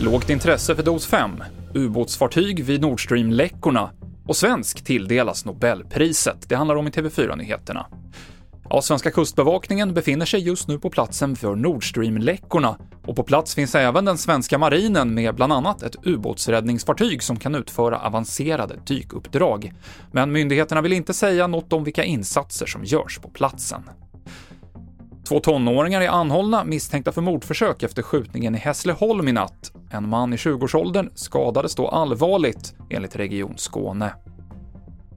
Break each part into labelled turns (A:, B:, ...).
A: Lågt intresse för dos 5, ubåtsfartyg vid Nord Stream-läckorna och svensk tilldelas Nobelpriset. Det handlar om i TV4-nyheterna. Ja, svenska kustbevakningen befinner sig just nu på platsen för Nord Stream-läckorna och på plats finns även den svenska marinen med bland annat ett ubåtsräddningsfartyg som kan utföra avancerade dykuppdrag. Men myndigheterna vill inte säga något om vilka insatser som görs på platsen. Två tonåringar är anhållna misstänkta för mordförsök efter skjutningen i Hässleholm i natt. En man i 20-årsåldern skadades då allvarligt, enligt Region Skåne.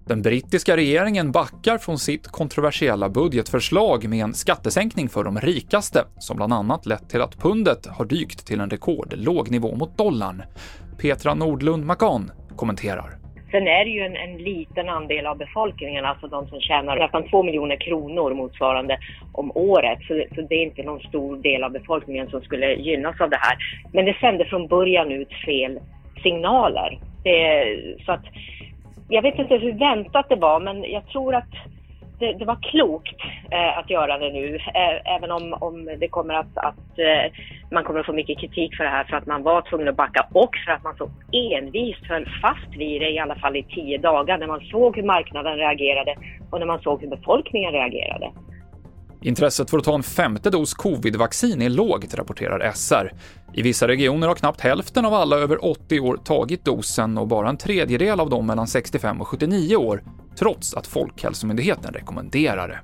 A: Den brittiska regeringen backar från sitt kontroversiella budgetförslag med en skattesänkning för de rikaste, som bland annat lett till att pundet har dykt till en rekordlåg nivå mot dollarn. Petra Nordlund Makan kommenterar.
B: Sen är det ju en, en, liten andel av befolkningen, alltså de som tjänar nästan två miljoner kronor motsvarande om året. Så, så, det är inte någon stor del av befolkningen som skulle gynnas av det här. Men det sände från början ut fel signaler. Det, så att, jag vet inte hur väntat det var, men jag tror att det, det, var klokt eh, att göra det nu, eh, även om, om det kommer att, att eh, man kommer att få mycket kritik för det här för att man var tvungen att backa och för att man så envist höll fast vid det i alla fall i tio dagar när man såg hur marknaden reagerade och när man såg hur befolkningen reagerade.
A: Intresset för att ta en femte dos covid-vaccin är lågt, rapporterar SR. I vissa regioner har knappt hälften av alla över 80 år tagit dosen och bara en tredjedel av dem mellan 65 och 79 år, trots att Folkhälsomyndigheten rekommenderar det.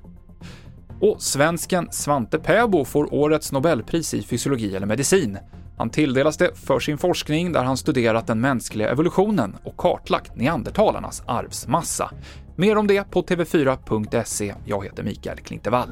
A: Och svensken Svante Pääbo får årets Nobelpris i fysiologi eller medicin. Han tilldelas det för sin forskning där han studerat den mänskliga evolutionen och kartlagt neandertalarnas arvsmassa. Mer om det på tv4.se. Jag heter Mikael Klintevall.